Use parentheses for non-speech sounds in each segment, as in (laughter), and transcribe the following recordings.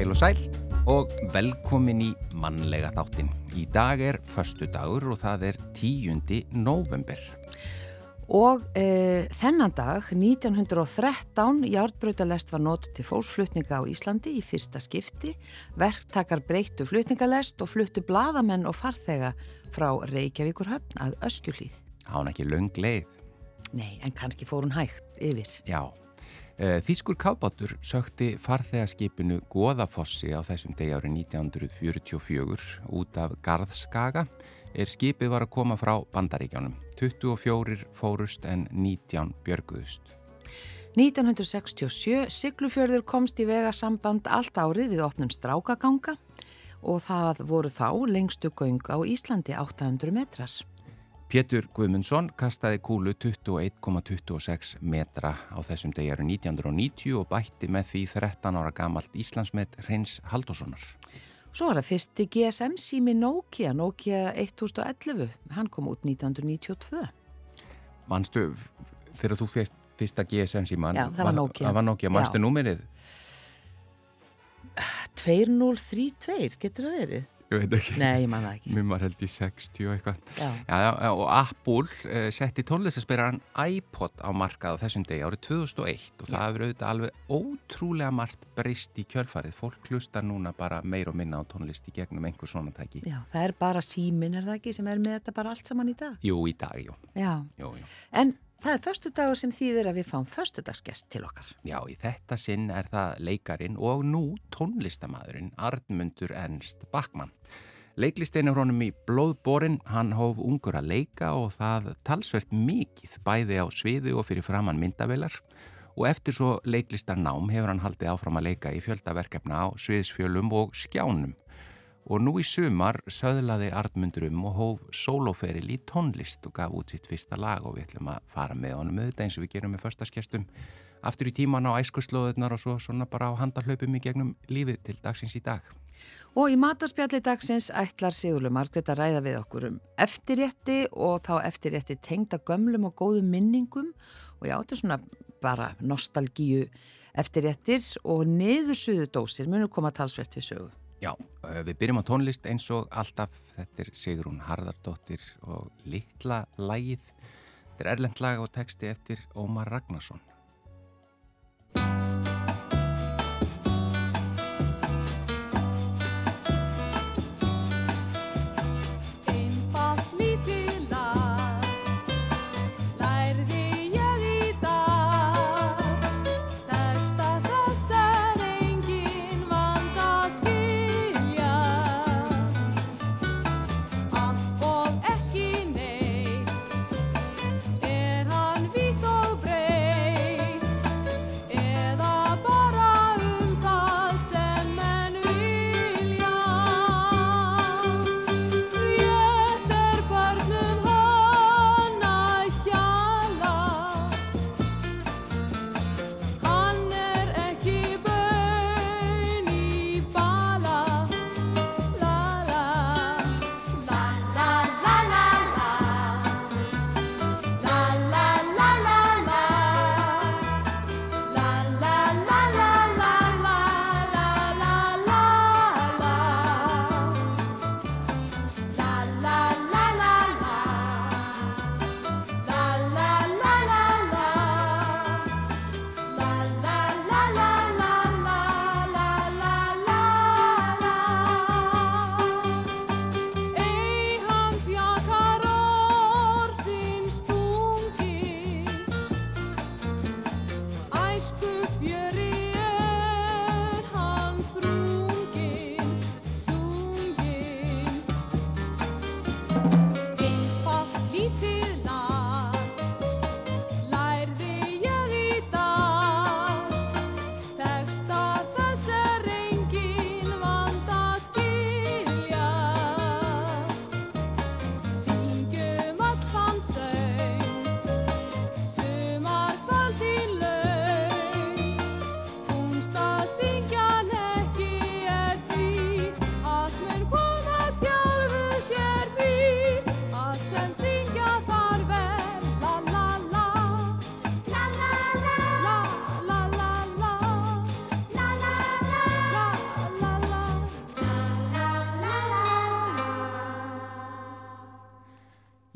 Heil og sæl og velkomin í mannlega þáttin. Í dag er förstu dagur og það er 10. november. Og e, þennan dag, 1913, járbröytalest var nót til fólksflutninga á Íslandi í fyrsta skipti. Verktakar breyttu flutningalest og fluttu bladamenn og farþega frá Reykjavíkur höfn að Öskjulíð. Var ekki löng leið. Nei, en kannski fór hún hægt yfir. Já. Þýskur kábátur sökti farþegarskipinu Goðafossi á þessum degi árið 1944 út af Garðskaga er skipið var að koma frá bandaríkjánum. 24 fórust en 19 björguðust. 1967 Siglufjörður komst í vegasamband allt árið við opnum strákaganga og það voru þá lengstu göng á Íslandi 800 metrar. Pétur Guðmundsson kastaði kúlu 21,26 metra á þessum degi árið 1990 og bætti með því 13 ára gamalt Íslandsmet Hreins Haldóssonar. Svo var það fyrsti GSM sími Nokia, Nokia 1011, hann kom út 1992. Manstu, þegar þú fyrst fyrsta GSM síman, Já, það var Nokia. Nokia, manstu númerið? 2032, getur það verið? Ég veit ekki. Nei, ég ekki. Mér var held í 60 og eitthvað. Já. Já, já, og Apple uh, setti tónlistaspilaran iPod á markað á þessum degi árið 2001 og það hefur auðvitað alveg ótrúlega margt breyst í kjölfarið. Fólk hlustar núna bara meir og minna á tónlist í gegnum einhver svona tæki. Já, það er bara símin, er það ekki, sem er með þetta bara allt saman í dag? Jú, í dag, jú. Já. jú, jú. En það er föstudagur sem þýðir að við fáum föstudagsgest til okkar. Já, í þetta sinn er það leikarin og nú tónlistamæðurinn Arnmundur Ernst Backmann. Leiklistein er honum í blóðborin, hann hóf ungur að leika og það talsvert mikið bæði á sviði og fyrir framann myndavelar og eftir svo leiklistar nám hefur hann haldið áfram að leika í fjöldaverkefna á sviðsfjölum og skjánum. Og nú í sumar söðlaði Arnmundur um og hóf soloferil í tónlist og gaf út sitt fyrsta lag og við ætlum að fara með honum auðvitað eins og við gerum með förstaskestum aftur í tíman á æskuslóðunar og svo svona bara á handarhlaupum í gegnum lífið til dagsins í dag. Og í matarspjalli dagsins ætlar Sigurlu Margrét að ræða við okkur um eftirrétti og þá eftirrétti tengda gömlum og góðum minningum og já, þetta er svona bara nostalgíu eftirréttir og niðursuðu dósir munum koma talsvert við sögu. Já, við byrjum á tónlist eins og alltaf, þetta er Sigrún Harðardóttir og litla lægið, þetta er erlend lag og texti eftir Ómar Ragnarsson.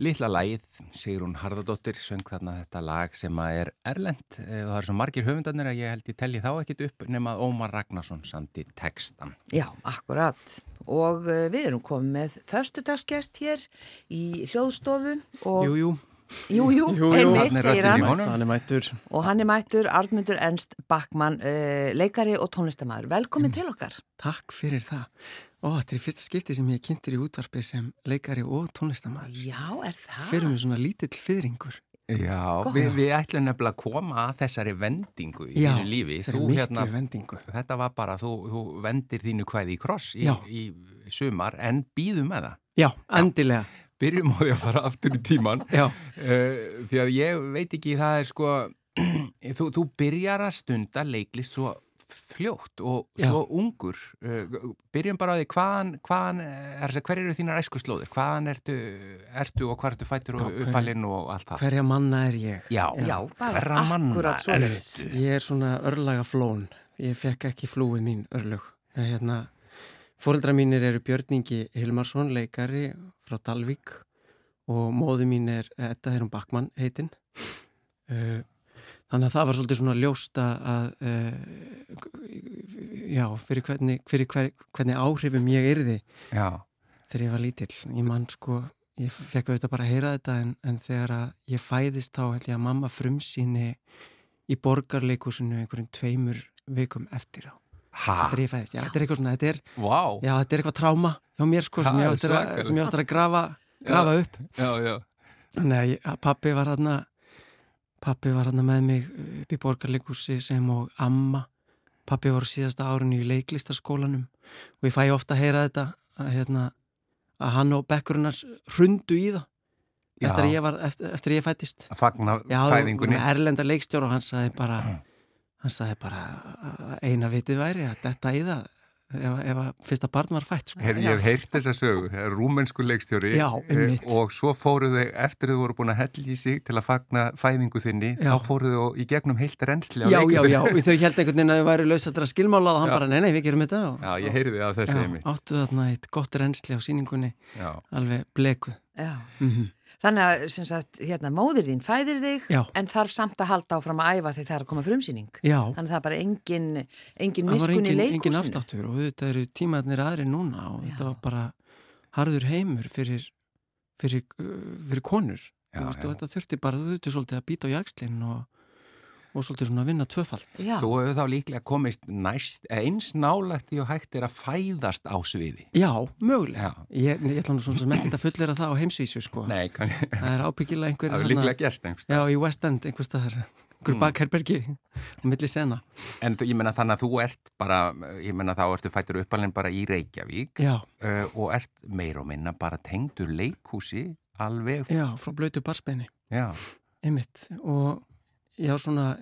Lilla lagið, Sigrun Harðardóttir söng þarna þetta lag sem að er erlend eh, og það er svo margir höfundarnir að ég held ég telli þá ekkit upp nema Ómar Ragnarsson samti textan. Já, akkurat. Og uh, við erum komið með förstudagsgest hér í hljóðstofu og Jú, jú, jú, jú, Jú, jú, einmitt, hann er segir hann. hann er mættur. Og hann er mættur Arnmundur Ernst Backmann uh, leikari og tónlistamæður velkomin til okkar. Takk fyrir það Ó, þetta er í fyrsta skipti sem ég kynntir í útvarpi sem leikari og tónlistamæður Já, er það? Fyrir mig svona lítill fyrringur Já, við, við ætlum nefnilega að koma að þessari vendingu í Já, þínu lífi. þetta er Þú, miklu hérna, vendingu þetta var bara, þú, þú vendir þínu kvæði í kross í, Já. í sumar en býðum með það. Já, endilega Byrjum á því að fara aftur í tíman. Já, Uh, því að ég veit ekki það er sko (clears throat) þú, þú byrjar að stunda leiklist svo fljótt og Já. svo ungur. Uh, byrjum bara á því hvaðan, hvaðan er, hver eru þínar æskuslóðir? Hvaðan ertu, ertu og hvað ertu fættur og Já, uppalinn og allt það? hverja manna er ég? já, Já, bara hverra manna ertu? Ég er svona örlaga flón Ég fekk ekki flúið mín örlög. Eh, hérna, Fóreldra mínir eru Björningi Hilmarsson, leikari frá Dalvík og móðu mín er Edda Heirum Backmann heitinn uh, Þannig að það var svolítið svona ljóst að, uh, já, fyrir hvernig, fyrir hver, hvernig áhrifum ég yrði já, þegar ég var lítill. Ég mann sko, ég fekk auðvitað bara að heyra þetta en, en þegar að ég fæðist þá held ég að mamma frumsýni í borgarleikusinu einhverjum tveimur vikum eftir á. ha, Þetta er ég fæðist, já, þetta er eitthvað svona, þetta er, vá. Já, þetta er eitthvað tráma hjá mér sko sem Ha, ég áttur að, að grafa, grafa upp. já, já, Þannig að pappi var hann pappi var hann með mig upp í borgarleikusi sem og amma. Pappi var síðasta árinu í leiklistaskólanum og ég fæ ofta að heyra þetta að, hérna, að hann og bekkurunars hrundu í það Já. eftir að ég, var, eftir, eftir ég fættist. að fagna Já, fæðingunni með erlenda leikstjóra og hann sagði bara hann sagði bara eina vitið væri að þetta í það ef, ef að fyrsta barn var fætt sko. Her, ég hef heyrt þessa sögu, það er rúmensku leikstjóri Já, einmitt. og svo fóruð þau, eftir þau voru búin að hella í sig til að fagna fæðingu þinni, Já. þá fóruð þau í gegnum heilt rensli á Já, já, já, og þau held einhvern veginn að þau væri lausættur að skilmála og hann Já. bara, nei, nei, við gerum þetta og, Já, ég heyrði það af þessu Já, einmitt. áttu þarna eitt gott reynsli á síningunni Já, alveg blekuð Já. mm Þannig að, sem sagt, hérna, móðir þín fæðir þig Já. en þarf samt að halda áfram að æfa því það er að koma frumsýning. Já, Þannig að það er bara engin, engin það var miskun í engin, leikúsinu. engin afstáttur og þetta eru tímaðnir aðri núna og Já. þetta var bara harður heimur fyrir, fyrir, fyrir konur Já, Þú veist, já. og þetta þurfti bara, þú þurfti svolítið að býta á jakslinn og, og svolítið svona að vinna tvöfalt Já, þú hefur þá líklega komist næst, eða eins nálagt því og hægt er að fæðast á sviði. Já, mögulega Já. Ég, ég ætla nú svona sem ekkert að fullera það á heimsvísu sko. Nei, kann, Það er ábyggilega einhver það hefur líklega gerst einhvers. Já, í West End, einhver staðar einhver Mm. bakherbergi á milli sena En ég menna þannig að þú ert bara, ég menna þá ertu fættur uppalinn bara í Reykjavík Já, uh, og ert meir og minna bara tengdur leikhúsi alveg. já, frá blötu barsbeini Já, einmitt og já, svona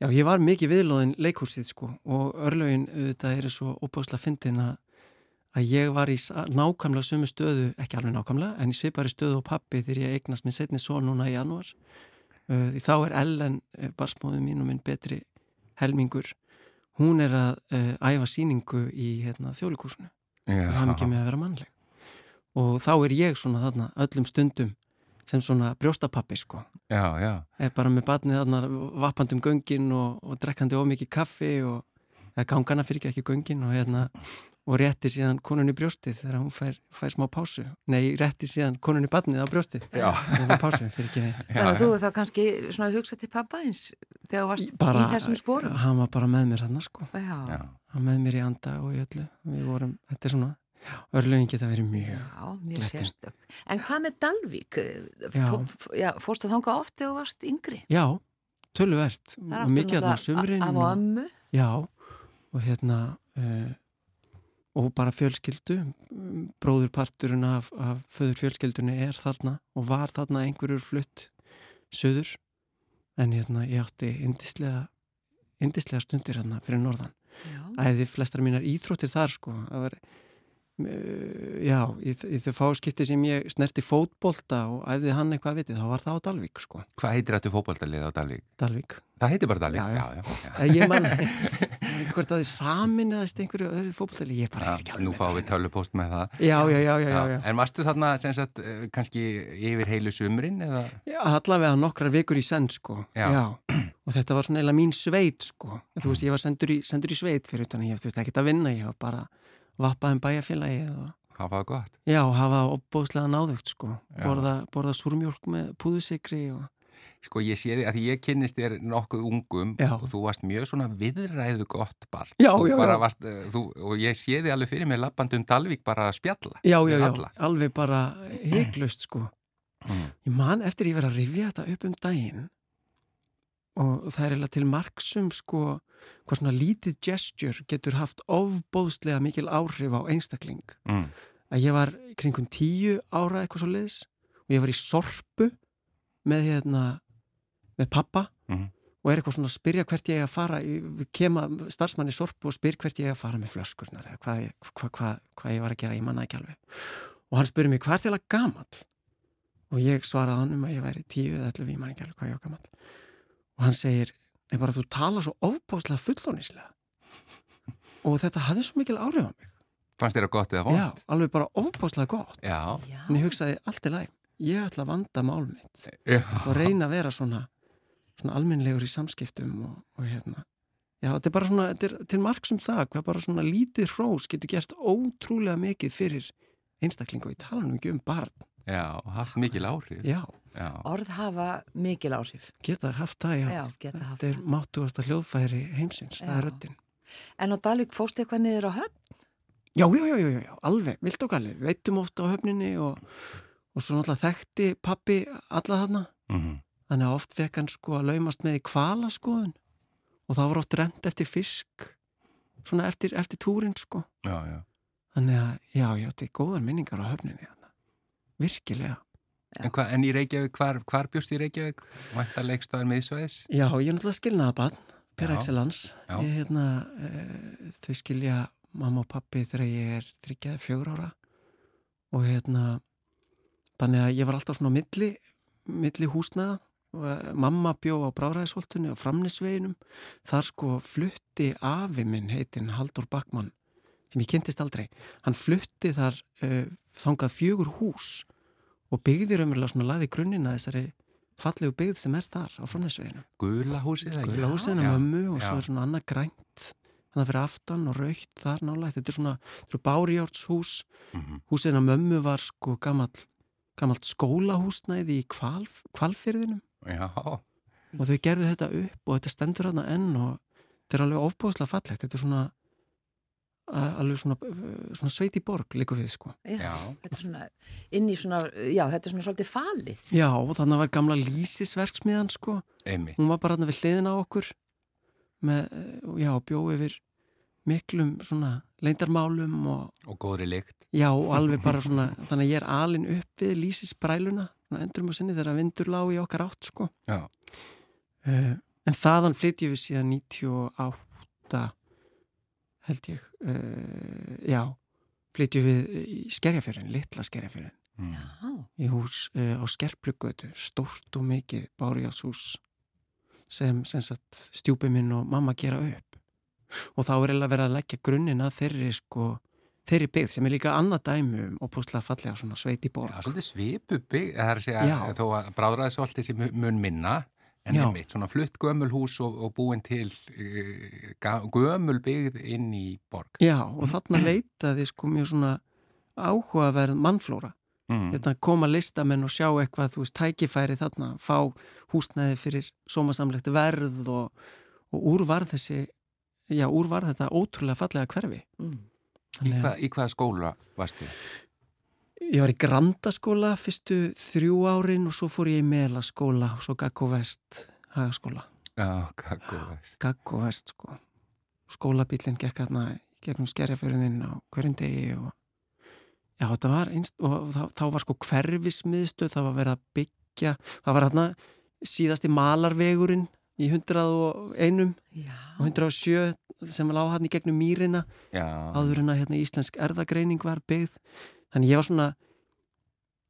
já, ég var mikið viðlóðin leikhúsið sko og örlögin auðvitað eru svo óbáslega fyndin að að ég var í nákvæmlega sömu stöðu, ekki alveg nákvæmlega, en í svipari stöðu á pappi þegar ég eignast minn setni svo núna í januar. Uh, því þá er Ellen, barsmóðu mín og minn betri helmingur, hún er að æfa síningu í hérna, þjólikúsinu. Það er mikið með að vera mannleg. Og þá er ég svona þarna öllum stundum sem svona brjóstapappi sko. Já, já. Er bara með batnið þarna vappandum göngin og, og drekkandi ómikið kaffi og gangana fyrir ekki göngin og hérna og rétti síðan konunni brjóstið þegar hún fær, fær smá pásu. Nei, rétti síðan konunni batnið á brjóstið. Pásu fyrir ekki þannig að þú þá kannski svona hugsa til pappa eins þegar þú varst bara, í þessum spórum. Hann var bara með mér hann sko. Já, Já. Hann með mér í anda og í öllu. Við vorum, þetta er svona, örlögin geta verið mjög. Já, mjög sérstök. En hvað með já, fórstu þanga oft þegar þú varst yngri? Já, er Mikið þarna á sumrin. Af og- og ömmu? Já, og hérna uh, og bara fjölskyldu bróðurparturinn af, af föður fjölskyldunni er þarna og var þarna einhverjur flutt söður en hérna ég átti indislega indislega stundir hérna fyrir norðan æði flestar mínar íþróttir þar sko það var já, í, í þau fáskipti sem ég snerti fótbolta og æfði hann eitthvað vitið, þá var það á Dalvík sko. Hvað heitir þetta fótboltalið á Dalvík? Dalvík. Það heitir bara Dalvík? Já, já. já, já, já. Ég man, (laughs) hvort að þið samin eða einhverju öðru fótboltalið, ég bara er ekki alveg Nú fáum við tölupóst með það. Já, já, já, já. En varstu þarna sagt eh, kannski yfir heilu sumrin eða? Já, allavega nokkrar vikur í senn sko. Já. Og þetta var svona eila mín sveit sko. Þú veist, ég var sendur í, sendur í sveit fyrir utan, ég þurfti ekki að vinna, ég var bara vappað um bæjarfélagið og hafa það gott. Já, hafa opbóðslega náðugt sko, borða, borða súrmjólk með púðusikri og... Sko ég sé því að ég kynnist þér nokkuð ungum já. og þú varst mjög svona viðræðu gott barn. Já, já. Varst, þú, og ég sé því alveg fyrir mig lappandum Dalvík bara að spjalla. Já, já, já, alveg bara heiklust sko. Mm. Ég man eftir ég verið að rifja þetta upp um daginn og það er eða til marksum sko hvað svona lítið gesture getur haft ofbóðslega mikil áhrif á einstakling. Mm. Að ég var kringum tíu ára eitthvað svo leiðis og ég var í sorpu með hérna með pappa mm og er eitthvað svona að spyrja hvert ég er að fara við kema starfsmann í sorpu og spyr hvert ég er að fara með flöskurnar eða hvað, hvað, hvað, hvað ég var að gera, ég manna ekki alveg. Og hann spyrir mér hvað er til að gamal og ég svaraði hann um að ég væri tíu eða allir við manna ekki alveg hvað ég var gamal og hann segir, nei bara þú tala svo ofbáslega fullónislega og þetta hafði svo mikil áhrif á mig Fannst þér að gott eða vond? Já, alveg bara ofbáslega gott. Já. En ég hugsaði allt í læg, ég ætla að vanda mál mitt Já. og reyna að vera svona, svona alminlegur í samskiptum og, og hérna. Já, þetta er bara svona, þetta er til marg sem það, hvað bara svona lítið hrós getur gert ótrúlega mikið fyrir einstaklingu og ég tala nú ekki um barn. Já, haft mikil áhrif. Já. Já. Orð hafa mikil áhrif. Geta haft það, já. já geta haft þetta er máttuasta hljóðfæri heimsins, já. það er röttin. En á Dalvik fóstu eitthvað niður á höfn? Já, já, já, já, já, alveg, vilt og galið, veitum ofta á höfninni og, og svo náttúrulega þekkti pappi alla þarna, mm -hmm. þannig að oft fekk hann sko að laumast með í kvalaskoðun og það var oft rent eftir fisk, svona eftir, eftir túrin sko. Já, já. Þannig að, já, já, þetta er góðar minningar á höfninni þarna, virkilega. En, hva, en í Reykjavík, hvar, hvar bjóst í Reykjavík? Mænta leikstofar miðsvæðis? Já, ég er náttúrulega skilnaða bann, per excellence, ég, hérna, e, þau skilja mamma og pappi þegar ég er þryggjaði fjögur ára og hérna þannig að ég var alltaf svona milli milli húsnaða mamma bjó á Bráðræðisvoltunni á Framnisveginum þar sko flutti afi minn heitinn Haldur Bakmann sem ég kynntist aldrei hann flutti þar uh, þangað fjögur hús og byggði raunverulega svona laði grunnina þessari fallegu byggð sem er þar á Framnisveginum Gula húsið? Gula húsið hennar mömmu og já. svo er svona annað grænt þannig að fyrir aftan og raukt þar nálægt þetta er svona, þetta er bárjártshús Mhm. húsið hennar mömmu var sko gamall, gamalt skólahúsnæði í kvalf, kvalfyrðinum Já, og þau gerðu þetta upp og þetta stendur hérna enn og þetta er alveg ofbúðslega fallegt þetta er svona alveg svona, uh, svona sveiti borg líka við sko Já. Þetta er svona, inn í svona, já, þetta er svona svolítið falið. Já, og þannig var gamla lýsisverksmiðan sko einmitt. hún var bara hérna við hliðina á okkur með, já, bjóð yfir miklum svona leindarmálum og Og góðri lykt. já, og alveg bara svona þannig að ég er alin upp við lýsisbræluna endurum og sinni þegar vindur lág í okkar átt sko Já. uh, en þaðan flytjum við síðan 98 held ég uh, já, flytjum við í skerjafjörðin, litla skerjafjörðin Mm. Í hús uh, á Skerplugötu stórt og mikið bárjátshús sem, sem sagt, stjúpi minn og mamma gera upp. Og þá er eiginlega verið að leggja grunninn að þeirri sko, þeirri byggð sem er líka annað dæmi um og púslega fallega svona sveiti borg. Já, svolítið svipu bygg, það er að segja, Já. þó að bráðræðisvolti sem mun minna, en Já. einmitt, svona flutt gömul hús og, og búin til uh, ga- gömul byggð inn í borg. Já, og þarna leitaði sko mjög svona áhugaverð mannflóra Mm. þetta koma listamenn og sjá eitthvað þú veist, tækifæri þarna, fá húsnæði fyrir sómasamlegt verð og, og úr var þessi já, úr var þetta ótrúlega fallega hverfi mm. Í, hva, í hvaða skóla varstu? Ég var í Grandaskóla fyrstu þrjú árin og svo fór ég í Melaskóla og svo Gaggo Vest hagaskóla. Já, kakko veist. Gaggo Vest sko. Skólabílinn gekk í gegnum skerjafjörðin á hverjum degi og já þetta var einst og þá, þá var sko hverfismiðstöð, það var verið að byggja, það var hérna síðasti malarvegurinn í 101 já. og 107 sem lág hann í gegnum mýrina Já. áður en að hérna, íslensk erðagreining var byggð þannig ég var svona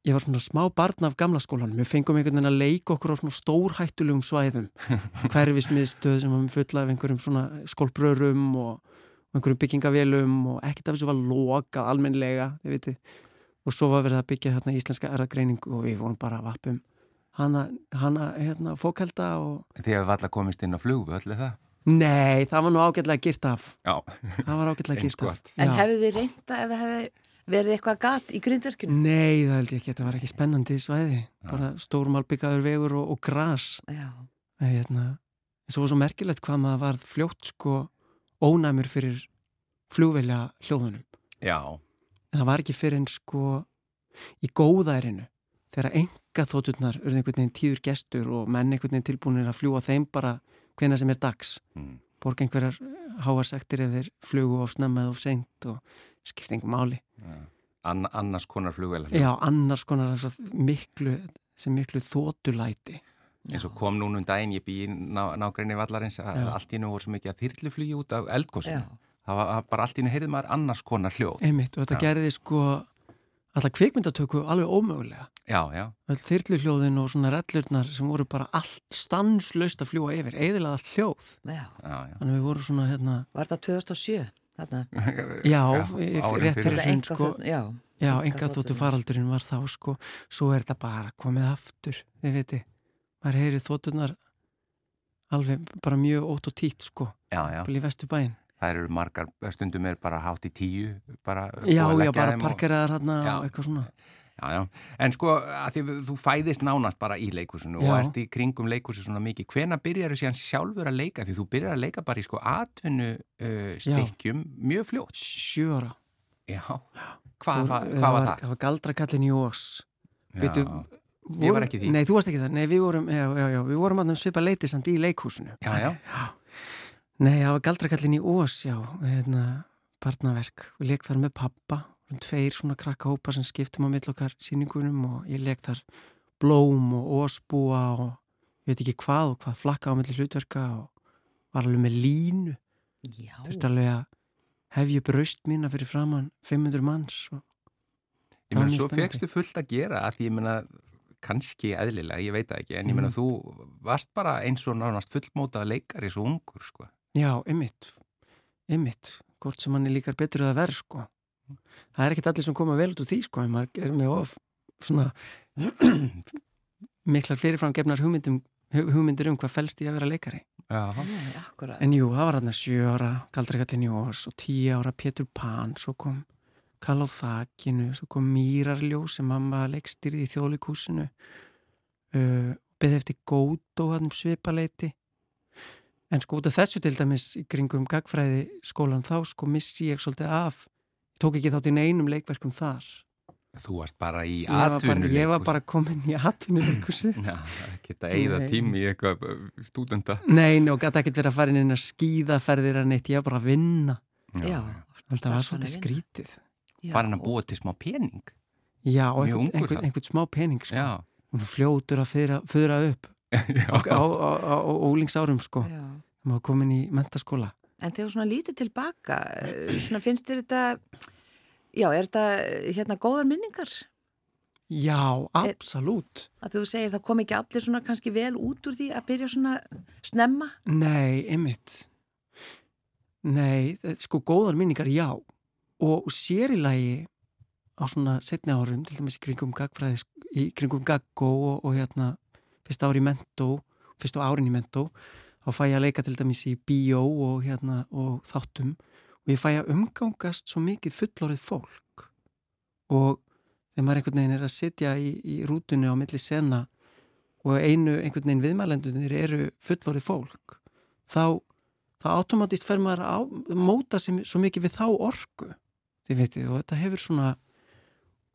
ég var svona smá barn af gamla skólanum við fengum einhvern veginn að leika okkur á svona stórhættulegum svæðum (laughs) hverfismiðstöð sem var fulla af einhverjum svona skólbrörum og, og einhverjum byggingavélum og ekkert af þessu var lokað almenlega, þið viti og svo var verið að byggja hérna íslenska erðagreining og við vorum bara að vappum hana, hana hérna fókælda og Þið hefur alltaf komist inn á flugvöld, er það? Nei, það var nú ágætlega girt af Já. það var ágætlega (laughs) girt af. En hefðu þið reynda ef það hefði verið eitthvað gat í grindverkinu? Nei, það held ég ekki, þetta var ekki spennandi svæði, bara stórmalbyggaður vegur og, og gras Já. en hérna, svo var svo merkilegt hvað maður varð fljótt sko ónæmur fyrir flugvelja hljóðunum, Já. en það var ekki fyrir en sko í góðærinu þegar enga þótturnar urðu einhvern veginn tíður gestur og menn einhvern veginn tilbúinir að fljúa þeim bara hvena sem er dags Mm. borga einhverjar háarsektir ef þeir flugu of snemma eða of seint og skipst einhver máli. Ann, annars konar flugvélar. Já, annars konar miklu, sem miklu þótulæti. eins og kom núna um daginn, ég bý í ná, nágrinni vallarins að allt í nú voru svo mikið að þyrluflugi út af eldgósinu. Já. Það var bara allt í nú heyrið maður annars konar hljóð. Einmitt, og þetta Já. gerði sko alltaf kvikmyndatöku alveg ómögulega. Já, já, Öll þyrluhljóðin og svona rellurnar sem voru bara allt stanslaust að fljúa yfir, eðilega allt hljóð. Já. já, já. Þannig að við vorum svona hérna, Var það 2007? Þarna. (laughs) já, Já, rétt fyrir. enga sko. já. Já, enga þóttu faraldurinn var þá sko, svo er þetta bara komið aftur, þið viti. Maður heyri þóttunar alveg bara mjög ótt og títt sko, bara í vestu bæinn. það eru margar, stundum er bara hátt í tíu, bara Já, já, bara parkeraðar hérna Já. og eitthvað svona. Já, já, en sko því þú fæðist nánast bara í leikusinu og Já. ert í kringum leikusi svona mikið, hvena byrjar þú síðan sjálfur að leika því þú byrjar að leika bara í sko atvinnu uh, stykkjum mjög fljótt. Sjö ára. Já, hvað, var, hvað var það? Það var galdrakallin í Ós. Veitu, Já, ég var ekki því. Nei, þú varst ekki það. Nei, við vorum, við vorum að svipa leiti samt í leikhúsinu. Já, já. Nei, það var galdrakallin í Ós, já, hérna, barnaverk. Við leik þar með pappa, um tveir svona krakkahópa sem skiptum á millokkar síningunum og ég leik þar blóm og Ósbúa og ég veit ekki hvað og hvað flakka á milli hlutverka og var alveg með línu. Já. Þurfti alveg að hefja braust mína fyrir framann 500 manns og Ég meina, svo fegstu fullt að gera að því ég meina, kannski eðlilega, ég veit það ekki, en ég meina, Mhm. þú varst bara eins og nánast fullmótað leikari svo ungur, sko. Já, ymmit, ymmit, hvort sem hann er líkar betur eða verð, sko. Það er ekkert allir sem koma vel út úr því, sko, en maður er með of, svona, (clears throat) miklar fyrirframgefnar hugmyndum, hu- hugmyndir um hvað felst í að vera leikari. Já, Nei. En jú, það var hann að sjö ára, Galdrakallin Jós og tíu ára Pétur Pan, svo kom Kall á þakinu, svo kom Mýrarljó sem mamma leikstyrði í þjóðleikúsinu, uh, beði eftir gótt og hann um svipaleiti. En sko út af þessu til dæmis í kringum gagfræði skólan þá sko missi ég svolítið af, ég tók ekki þátt í neinum leikverkum þar. þú varst bara í atvinnuleikus. ég var bara komin í atvinnuleikúsið. (laughs) Já, geta eigða Nei. tími í eitthvað uh, stúdenda. Nei, og gæti ekkert verið að fara inn inn að skýðaferðir að neitt, ég var bara að vinna. Já. Það var svolítið skrítið. Farin að búa til smá pening. Já, einhvern, einhvern, einhvern smá pening sko. Já. Hún fljótur að fyrra, upp (laughs) á, á, á, á ólingsárum sko. Já. Var komin í mentaskóla. En þegar svona lítur tilbaka, eh, svona finnst þér þetta, já, er þetta eh, hérna góðar minningar? Já, absolutt. Að þú segir það kom ekki allir svona kannski vel út úr því að byrja svona snemma? Nei, einmitt. Nei, sko góðar minningar, já. Og sér í lagi á svona setni árum, til dæmis í kringum gagfræði, í kringum gaggó og, og hérna fyrsta ári í mentó, fyrsta árin í mentó, þá fæ ég að leika til dæmis í bíó og hérna og þáttum. Og ég fæ að umgangast svo mikið fullorðið fólk. Og þegar maður einhvern veginn er að sitja í, í rútunni á milli sena og einu einhvern veginn viðmælendunir eru fullorðið fólk þá, þá automatist fer maður að móta sem, svo mikið við þá orku. Þið veitir og þetta hefur svona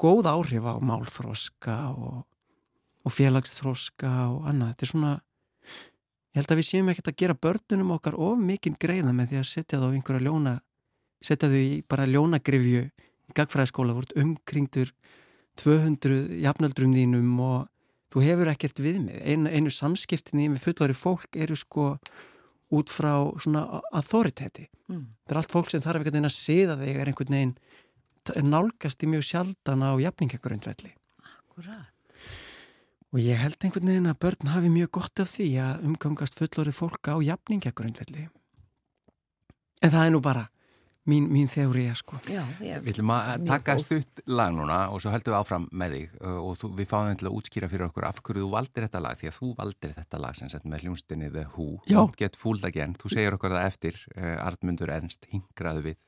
góð áhrif á málþroska og, og félagsþroska og annað, þetta er svona ég held að við séum ekkert að gera börnunum okkar of mikinn greiða með því að setja þá einhverja ljóna setja þau í bara ljónagrifju í gagfræðaskóla, vort umkringdur 200 jafnöldrum þínum og þú hefur ekkert við mig. Einu, einu samskiptin í með fullari fólk eru sko út frá svona authority. Mm. það er allt fólk sem þarf einhvern veginn að siða þig er einhvern veginn nálgast í mjög sjaldan á jafningagrundvelli Akkurat og ég held einhvern veginn að börn hafi mjög gott af því að umgangast fullorið fólk á jafningagrundvelli en það er nú bara mín, mín þeóriða sko. Já, ég, Við ætlum að taka stutt lag núna og svo höldum við áfram með þig. Og þú, við fáum þeim til að útskýra fyrir okkur af hverju þú valdir þetta lag því að þú valdir þetta lag sem sett með hljónstinni The Who. Já. Get Fooled Again, þú segir okkur það eftir uh, Artmundur Ernst, hingraðu við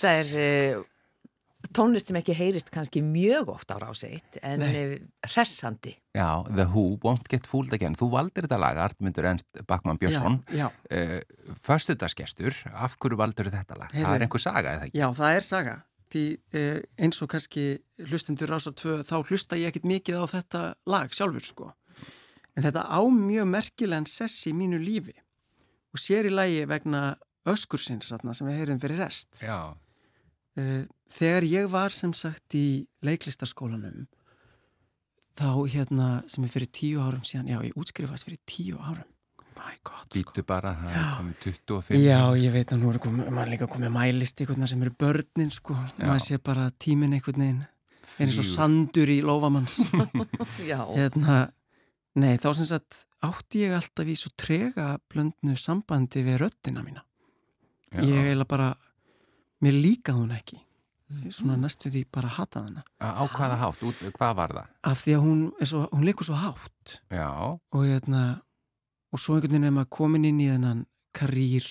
þetta er uh, tónlist sem ekki heyrist kannski mjög oft á ráseitt en uh, hressandi. Já, The Who, Won't Get Fooled Again Þú valdir þetta lag, Artmundur Ernst Bakman Björnsson uh, Föstudagsgestur, af hverju valdur þetta lag? Heyrðu. Það er einhver saga, eða ekki? Já, það er saga. Því eh, eins og kannski hlustendur rása tvö, þá hlusta ég ekkit mikið á þetta lag sjálfur sko. En þetta á mjög merkilegan sess í mínu lífi og sér í lagi vegna öskursins sem við heyrum fyrir rest. Já, Eh, Þegar ég var sem sagt í leiklistaskólanum þá hérna sem er fyrir tíu árum síðan, já ég útskrifast fyrir tíu árum. My God. sko. býtu bara, það er komið 25 Já, ég veit að nú eru komið, maður líka komið mælist veginn sem eru börnin sko, maður sé bara tíminn einhvern veginn eins og sandur í lófamanns (laughs) Já, hérna, nei þá sem sagt átti ég alltaf í svo trega blöndnu sambandi við röddina mína Já. ég eiginlega bara mér líkaði hún ekki. Svona næstu því bara hataði hana. Á hvaða hátt, út, hvað var það? af því að hún, er svo, hún leikur svo hátt. Já, og hérna og svo einhvern veginn er maður komin inn í þennan karýr,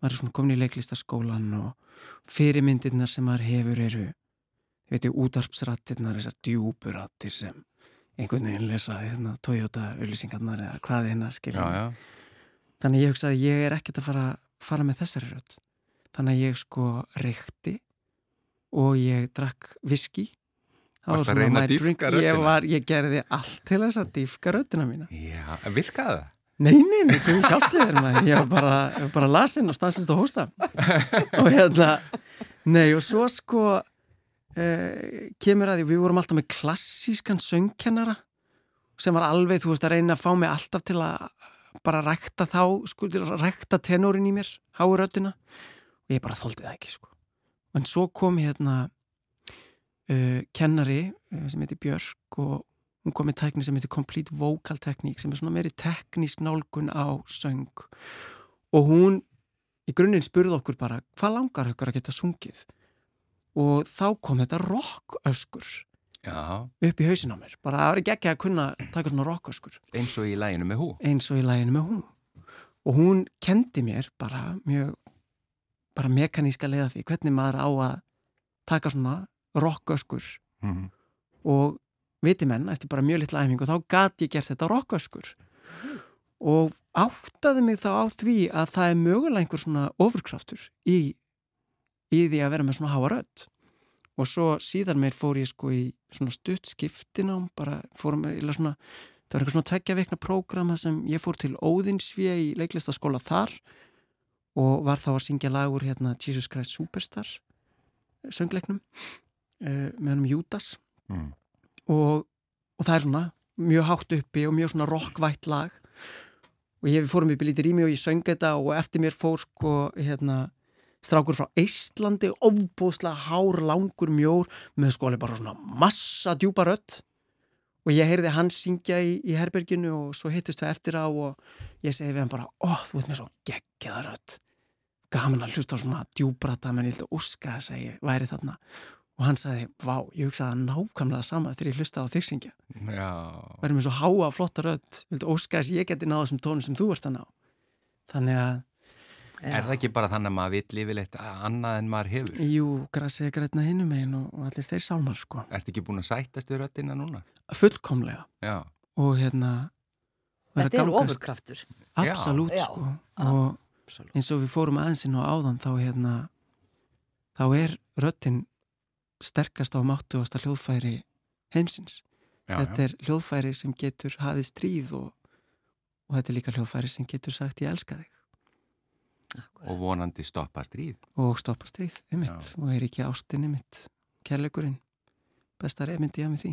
maður er svona komin í leiklistaskólan og fyrirmyndirnar sem maður hefur eru ég veit ég, útarpsrattirnar þessar djúburattir sem einhvern veginn lesa hérna, Toyota auðlýsingarnar eða hvað hérna já, skilja já. þannig að ég hugsaði ég er ekkert að fara, fara með þessari rödd þannig að ég sko reykti og ég drakk viski Það Varstu var svona my drink. ég, var, ég gerði allt til þess að dýfka röddina mína. Já, virkaði það? Nei, nei, nei, ekki hjálpið þér maður, ég var bara, bara lasin og stanslist að hósta. Og hérna, nei og svo sko eh, kemur að því, við vorum alltaf með klassískan söngkennara sem var alveg, þú veist, að reyna að fá mig alltaf til að bara rækta þá, sko, rækta tenorin í mér, háuröddina og ég bara þóldi það ekki, sko. En svo kom hérna uh, kennari uh, sem heitir Björk og hún kom með tækni sem heitir Complete Vocal Technique sem er svona meiri teknísk nálgun á söng. Og hún í grunninn spurði okkur bara hvað langar okkur að geta sungið? Og þá kom þetta rocköskur Já, upp í hausin á mér. Bara það var ekki ekki að kunna taka svona rocköskur. Eins og í læginu með hú. eins og í læginu með hún og hún kendi mér bara mjög bara mekaníska leiða því hvernig maður á að taka svona rocköskur Mm. og viti menn, eftir bara mjög litla æfingu þá gat ég gert þetta rocköskur. Og áttaði mig þá á því að það er mögulega einhver svona ofurkraftur í, í því að vera með svona háa rödd. Og svo síðan meir fór ég sko í svona stutt skiptinám bara fórum í svona það var einhver svona tveggja vikna prógrama sem ég fór til Óðinsvía í leiklistaskóla þar og var þá að syngja lagur hérna Jesus Christ Superstar söngleiknum uh, með hennum Júdas Mm. og, og það er svona mjög hátt uppi og mjög svona rockvætt lag. Og ég fórum upp í lítið rými og ég söng þetta og eftir mér fór sko hérna strákur frá Eistlandi ofbúðslega hár, langur, mjór með sko alveg bara svona massa djúpa rödd. Og ég heyrði hann syngja í, í herberginu og svo hittist við eftir á og ég segi við hann bara, ó, þú veit með svo geggjaða rödd gaman að hlusta á svona djúbrata menn ég held að óska þess að ég væri þarna. Og hann sagði, vá, ég hugsaði nákvæmlega sama þegar ég hlusta á þig syngja Já, væri með svo háa, flotta rödd. Vildi óska þess að ég geti náða þessum tónum sem þú ert að ná. Þannig að, er það ekki bara þannig að maður vill yfirleitt annað en maður hefur? jú, grassi er grætna hinum megin og, og allir þeir sálmar sko. Ertu ekki búin að sættast við röddina núna? fullkomlega. Já, og hérna þetta er ofurkraftur. absolutt Já, sko. Já. og Absolutt. eins og við fórum aðeinsinn og áðan þá hérna þá er röddin sterkast á máttugasta hljóðfæri heimsins. Já, þetta er hljóðfæri sem getur hafið stríð og, og þetta er líka hljóðfæri sem getur sagt ég elska þig. Og vonandi stoppa stríð. og stoppa stríð um mitt og er ekki ástinni mitt kærleikurinn. Besta reyfmyndi ég að með því.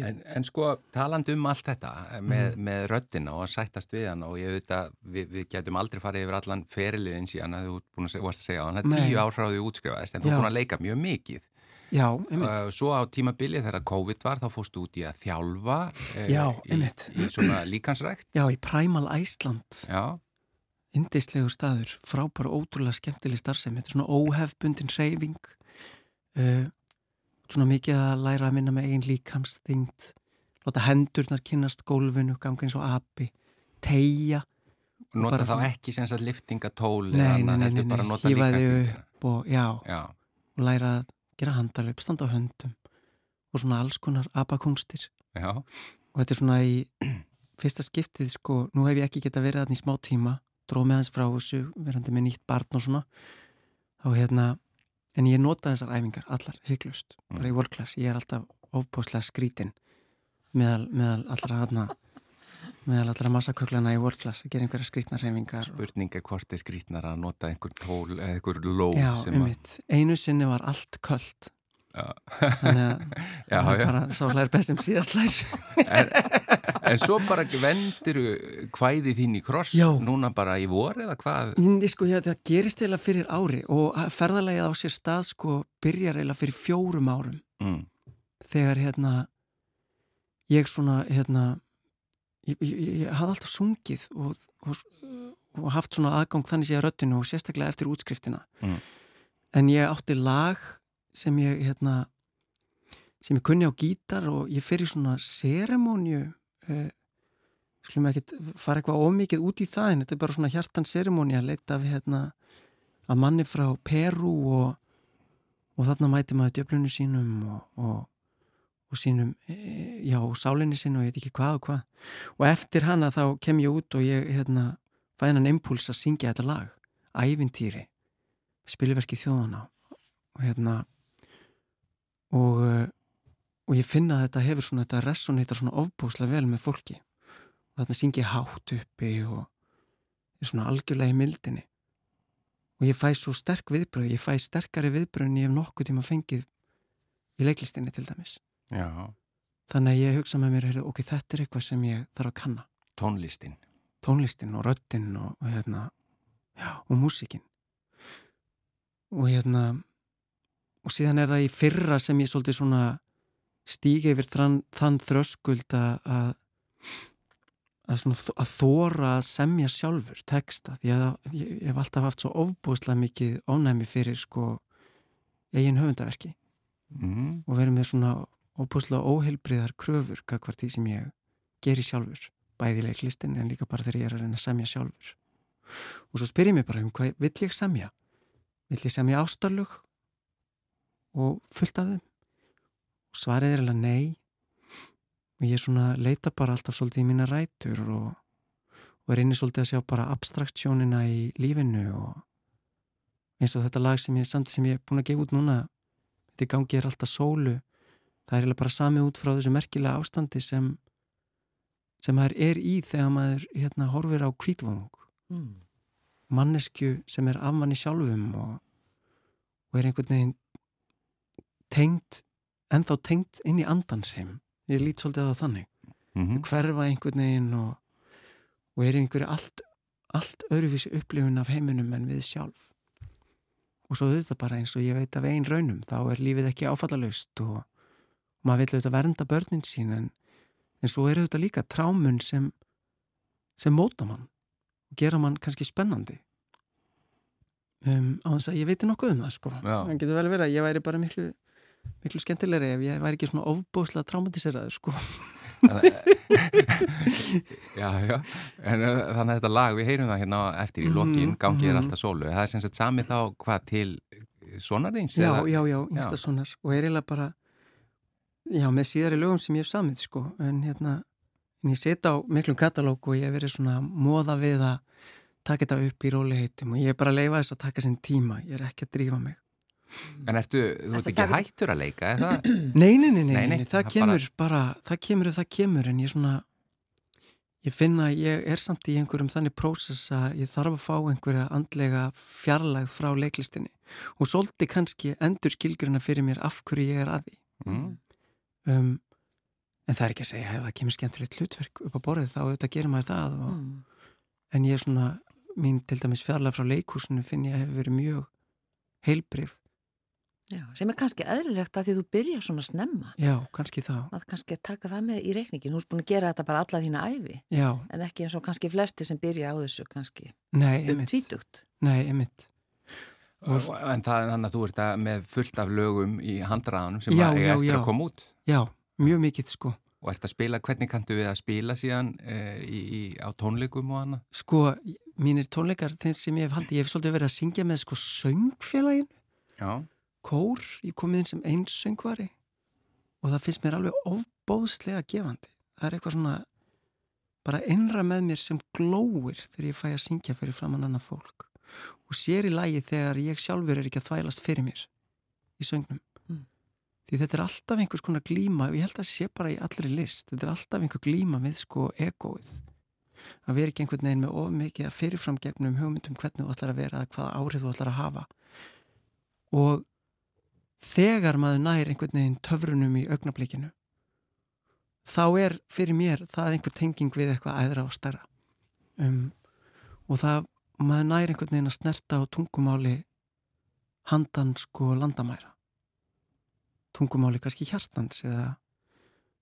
En, en sko, talandi um allt þetta með, með röddina og að sættast við hann og ég veit að við, við getum aldrei farið yfir allan feriliðin síðan að þú varst að segja hann, það er tíu því útskrifaðist en þú er búin að leika mjög mikið. já, Uh, svo á tímabili þegar COVID var þá fórstu út í að þjálfa uh, Já, í, í svona líkansrækt. já, í Primal Æsland Já, indislegu staður, frábæra ótrúlega skemmtileg starfsemi, þetta er svona óhefbundin hreyfing uh, svona mikið að læra að minna með eigin líkamsþyngd láta hendurnar kynnast gólfinu, ganga eins og api tegja nota þá ekki sem sagt liftingatól eða annað, heldur bara nei, nota hífaði líkansþyngdina. og já, Já, og læra að gera handalöp, standa á höndum og svona alls konar abakunstir já, og þetta er svona í (clears throat) fyrsta skiptið sko, nú hef ég ekki geta verið þarna í smá tíma dróð með hans frá þessu, verandi með nýtt barn og svona. Þá hérna, en ég nota þessar æfingar allar hygglust, bara í world class. Ég er alltaf ofbóðslega skrítin meðal, meðal allra hana meðal allra massaköklana í world class. Að gera einhverja skrítnar hreyfingar og- spurning er hvort er skrítnar að nota einhver tól eða einhver lóð Já, að... einmitt, einu sinni var allt köld. Já, þannig að (laughs) já, það já. bara sá hlær best sem síðast hlær En, en svo bara vendir hvæði þín í kross Já. núna bara í vor eða hvað? Sko, já, það gerist eiginlega fyrir ári og ferðalagið á sér stað sko byrjar eiginlega fyrir fjórum árum mm. þegar hérna ég svona hérna ég, ég, ég hafði alltaf sungið og, og, og haft svona aðgang þannig sé að röddinu og sérstaklega eftir útskriftina Mm. en ég átti lag sem ég hérna sem ég kunni á gítar og ég fer í svona seremóniu uh, skulum ekki fara eitthvað ómikið út í það en þetta er bara svona hjartan seremóni að leita af hérna að manni frá Peru og, og þarna mæti maður djöflunni sínum og, og, og sínum e, já, og sálinni sín og ég veit ekki hvað og hvað. Og eftir hana þá kem ég út og ég hérna fæ hennan impuls að syngja þetta lag Ævintýri spilverki þjóðana og hérna og, uh, og ég finna að þetta hefur svona, þetta resonator svona ofbúslega vel með fólki. Og þarna syngi ég hátt uppi og er svona algjörlega í mildinni. Og ég fæ svo sterk viðbröð ég fæ sterkari viðbröð en ég hef nokkuð tíma fengið í leiklistinni til dæmis. Já, þannig að ég hugsa með mér, ok, þetta er eitthvað sem ég þarf að kanna. Tónlistin. Tónlistin og röddin og, og hérna já, og músikin og hérna og síðan er það í fyrra sem ég svolítið svona stígi yfir þann, þann þröskuld að að, þóra að semja sjálfur texta. Því að ég, ég hef alltaf haft svo ofbúðslega mikið ónæmi fyrir sko eigin höfundaverki. Mm. og verið með svona óbúðslega óheilbriðar kröfur kakvart því sem ég geri sjálfur. Bæði í leiklistin en líka bara þegar ég er að reyna að semja sjálfur. Og svo spyr ég mig bara um hvað vill ég semja? Vill ég semja ástarlug og fullt af þeim. Og svarið er alveg nei. Og ég svona leita bara alltaf svolítið í mína rætur og, og er inni svolítið að sjá bara abstraktsjónina í lífinu og eins og þetta lag sem ég samt sem ég er búin að gefa út núna þetta í gangi er alltaf sólu það er bara samið út frá þessu merkilega ástandi sem sem maður er í þegar maður hérna horfir á kvítvang Mm. mannesku sem er af manni sjálfum og, og er einhvern veginn tengt ennþá tengt inn í andansheim ég lít svolítið á það þannig. Mm hverfa einhvern veginn og, og er einhverju allt, allt öðruvísi upplifun af heiminum en við sjálf. Og svo auðvitað bara eins og ég veit af einn raunum þá er lífið ekki áfallalaust og maður vil auðvitað vernda börnin sín en, en svo er auðvitað líka trámun sem, sem móta mann og gera mann kannski spennandi. Um, á þess að ég veit nokkuð um það sko. Já. það getur vel verið að ég væri bara miklu miklu skemmtilegri ef ég væri ekki svona ofbóðslega traumatiseraður sko. (laughs) Já, já, en uh, þannig að þetta lag, við heyrum það hérna eftir í Mhm, lokin, gangið er mhm. alltaf sólu, það er sem sagt sami þá hvað til sonarðins? Já, já, já, yngsta sonar og er eiginlega bara já, með síðari lögum sem ég hef samið sko, en hérna en ég setja á miklum katalóg og ég hef verið svona móða við að taka þetta upp í róliheitum og ég er bara að leifa þess að taka sinn tíma, ég er ekki að drífa mig En ertu, þú ert ekki hættur að leika, er það? Nei, nei, nei, nei, Nei, nei, nei, nei, það það kemur bara, það kemur ef það kemur en ég svona ég finna að ég er samt í einhverjum þannig prósess að ég þarf að fá einhverja andlega fjarlægð frá leiklistinni og svolítið kannski endur skilgrina fyrir mér af hverju ég er að því Mm. um, en það er ekki að segja ef það kemur skemmtilegt hlutverk upp á borðið þá auðvitað gerir maður það og, Mm. en ég er svona, mín til dæmis fjarlæg frá leikhúsinu finn ég að hefur verið mjög heilbrið, Já, sem er kannski eðlilegt að því þú byrja svona snemma. Já, kannski þá að kannski taka það með í reikningin þú ert búin að gera þetta bara alla þína æfi já, en ekki eins og kannski flesti sem byrja á þessu kannski. Nei, um emitt tvítugt. Nei, emitt Og, en það er þannig að þú ert að með fullt af lögum í handraðanum sem Já, já, eftir já. að koma út. Já, mjög mikið sko. Og ert að spila, hvernig kanntu við að spila síðan e, í, í, á tónleikum og annað? sko, mínir tónleikar þeir sem ég hef haldið, ég hef svolítið verið að syngja með sko söngfélagin, Já, kór ég komið inn sem eins söngvari og það finnst mér alveg ofbóðslega gefandi, það er eitthvað svona bara innra með mér sem glóir þegar ég fæ að syngja fyrir framann annað fólk. Og sér í lagi þegar ég sjálfur er ekki að þvælast fyrir mér í söngnum. Mm. því þetta er alltaf einhvers konar glíma og ég held að sé bara í allri list. Þetta er alltaf einhver glíma við sko egoið að vera ekki einhvern veginn með of mikið að fyrirfram gegnum hugmyndum hvernig þú ætlar að vera eða hvaða áhrif þú ætlar að hafa. Og þegar maður nær einhvern veginn töfrunum í augnablikinu þá er fyrir mér það einhver tenging við eitthvað æðra og stærra. Um, og það maður nær einhvern veginn að snerta á tungumáli handan sko landamæra. Tungumáli kannski hjartans eða og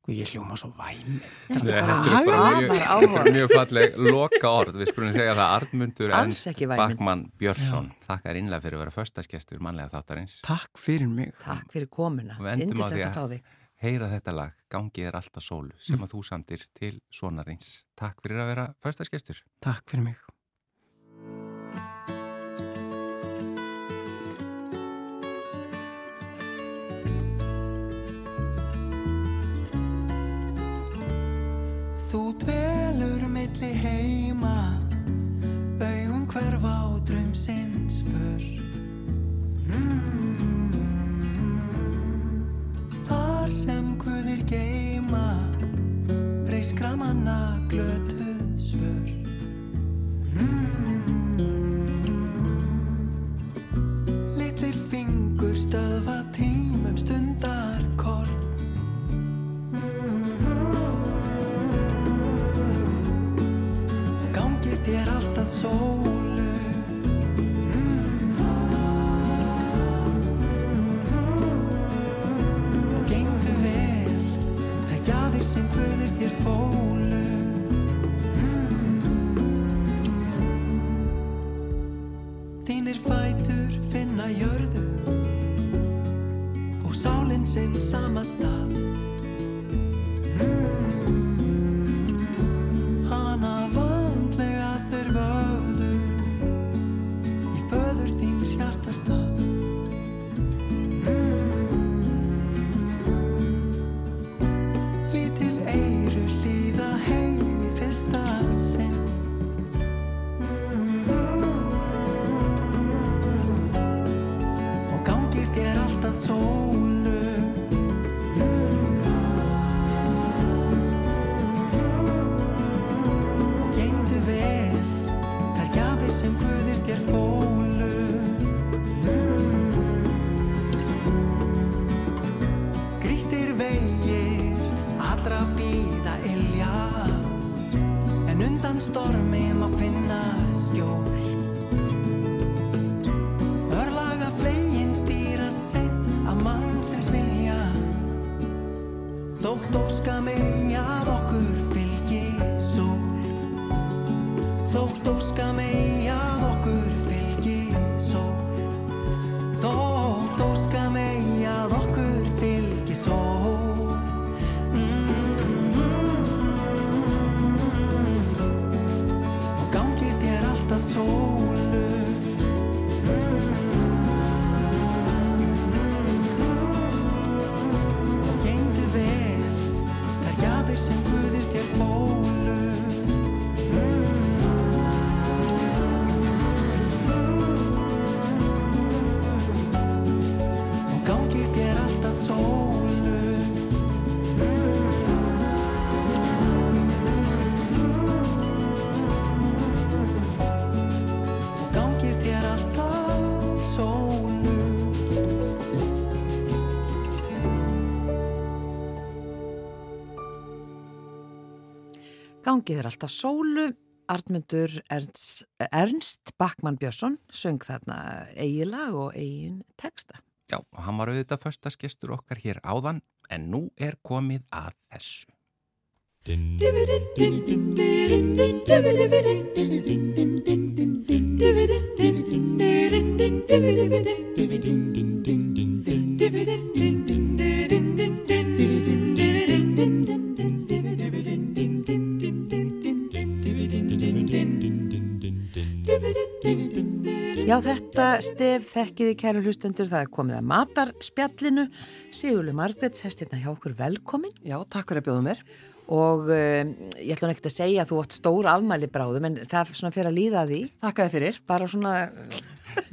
ég hljóma svo væn Þetta er bara bara mjög, mjög falleg loka orð. Við skulum segja það Arnmundur Ernst. Bakmann Björnsson. Þakka er innlega fyrir að vera föstaskestur mannlega þáttarins. Takk fyrir mig Takk fyrir komuna, að- að fá þig. Heyra þetta lag, Gangi er alltaf sólu, sem að þú samtir til sonarins. Takk fyrir að vera föstaskestur. Takk fyrir mig Þar sem guðir geima Reiskra manna glötu svör. Litlir fingur stöðva tímum stundar korn Gangi þér alltaf sólu sinn sama stað Gangið er alltaf sólu, Artmundur Ernst, Ernst Bakmann Björnsson söng þarna eigilag og eigin texta. Já, og hann var auðvitað föstaskestur okkar hér áðan, en nú er komið að þessu. Já, þetta stef þekkiði kæru hlustendur, það er komið að matarspjallinu. Sigurlu Margrets, hefst hérna hjá okkur velkomin Já, takk fyrir að bjóða mér. og um, ég ætla nú ekkert að segja að þú átt stór afmæli bráðum en það er svona fyrir að líða að því, Takk að þið fyrir. bara svona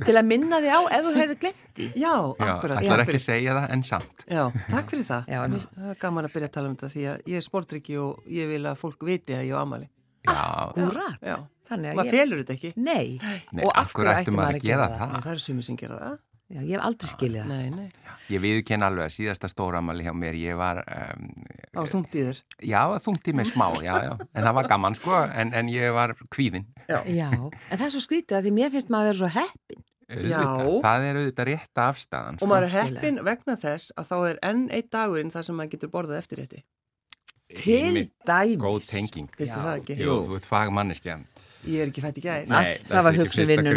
til að minna því á ef þú hefur glemt því. Já, akkurat. ætlar takk ekki að segja það, en samt. Já, takk fyrir það. Já, en- Það er gaman að byrja að tala um þetta því að ég er sportryggi og ég vil að fólk viti að ég á Úrat. Já. Þannig að Maður ég... felur þetta ekki. Nei. Nei, og af hverju ætti maður að að gera það? Það eru sumir sem gera það. Já, ég hef aldrei skilið það. Nei, nei. ég viðkenn alveg að síðasta stóramali hjá mér, ég var, um, Það var þungt í þér. já, þungti mig smá, já, já, en það var gaman, sko, en, en ég var kvíðinn. Já, en það er svo skrítið að því mér finnst maður að vera svo heppin. Auðvitað, það er auðvitað rétt afstæðan. Og maður er heppin vegna þess að þá er enn eitt dagurinn þar sem maður getur borðað eftir rétti. Til dæmis. Góð tenging. Vistu það ekki? Jú, þú ert fagmanneskja. Ég er ekki fætt í gæðir. Nei. það var hugsun vinnuna.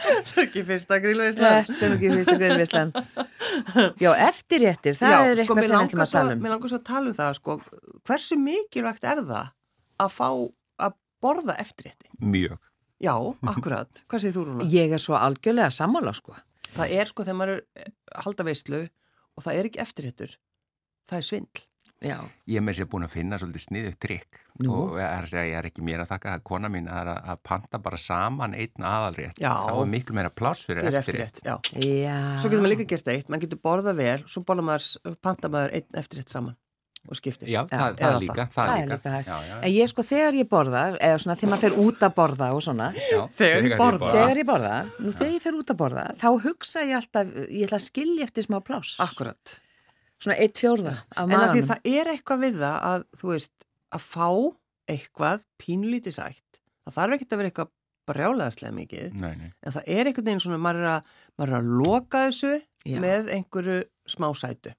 Þetta er ekki fyrsta grillveislan. Það er ekki fyrsta grillveislan. Þetta er ekki fyrsta greinvislan. Já, eftirréttir, það er sko, eitthvað sem við ætlum að tala um. Mér langar svo að tala um það, sko, hversu mikilvægt er það að fá að borða eftirrétti? Mjög. Já, akkurat. Hvað segir þú, Rúna? Ég er svo algjörlega sammála, sko. Það er sko þegar maður er halda veislu og það er ekki eftirréttur, það er svindl. Já, Ég er með sér búin að finna svolítið sniðugt trikk Nú? og ég er, að segja, ég er ekki mér að þakka að kona mín að, að panta bara saman einn aðalrétt. Já. Þá er miklu meira pláss fyrir Það er eftirrétt. já. Svo getur maður líka gert eitt, maður getur borðað vel, svo borða maður, panta maður einn eftirrétt saman og skiptir. Já, það, eða það það. líka. Það er líka. líka. Já, já, En ég sko, þegar ég borða, eða svona þegar maður fer út að borða og svona, já. (laughs) Þegar ég borða. þegar ég borða, nú þegar ég fer út að borða, þá hugsa ég alltaf, ég ætla að skilja eftir smá pláss. Akkurat. Svona eitt fjórða af En að því það er eitthvað við það að, þú veist, að fá eitthvað pínlítið sætt. Það þarf ekkert að vera eitthvað brjálæðslega mikið, Nei, nei. en það er einhvern veginn svona, maður er að, maður er að loka þessu Já. með einhverju smá sætu.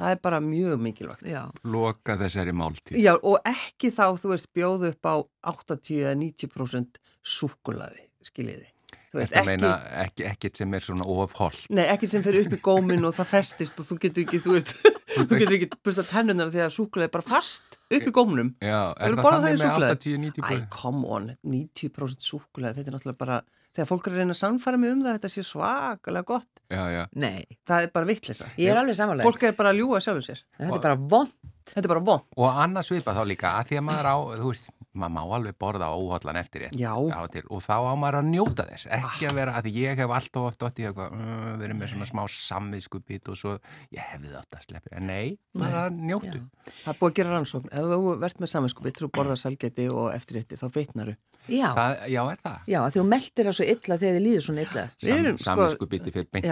Það er bara mjög mikilvægt. Já, Loka þessari máltíð. Já, og ekki þá, þú veist, bjóðu upp á 80 eða 90% súkulaði, skiljiði. Þú veist, Þetta ekki, meina ekki, ekkit sem er svona ofholt. nei, ekki sem fyrir upp í gómin og það festist og þú getur ekki, þú veist, (laughs) þú getur ekki busta tennunar því að súkulaði er bara fast upp í góminum. Já, er það þannig með súkkulaði? 80-90 Æ, búið? come on, 90% súkulega, þetta er náttúrulega bara, þegar fólk er að reyna að sannfæra mig um það, þetta sé svakalega gott, Já, já. nei, það er bara vittlisa. ég er alveg samanlega. Fólk er bara að ljúa sjálfur sér. Þetta er bara vond. Þetta er bara von. Og annars svipa þá líka að því að maður á, þú veist, maður má alveg borða óhallan eftir rétt. Já. til, og þá á maður að njóta þess, ekki að vera, að því ég hef alltaf oft oft í eitthvað, uh, verið með svona smá samviðskupið og svo, ég hefði þetta að sleppi. En nei, maður að njótu. Það er búið að gera rannsókn. Ef þú verðt með saminskupið til að borða salgeti og eftirrétti, þá veitnaru. Já, Það, já, er það? já, því þú meldir það svo illa þegar þið líður svona illa. Sam, sko- Samviðskupið fyrir beint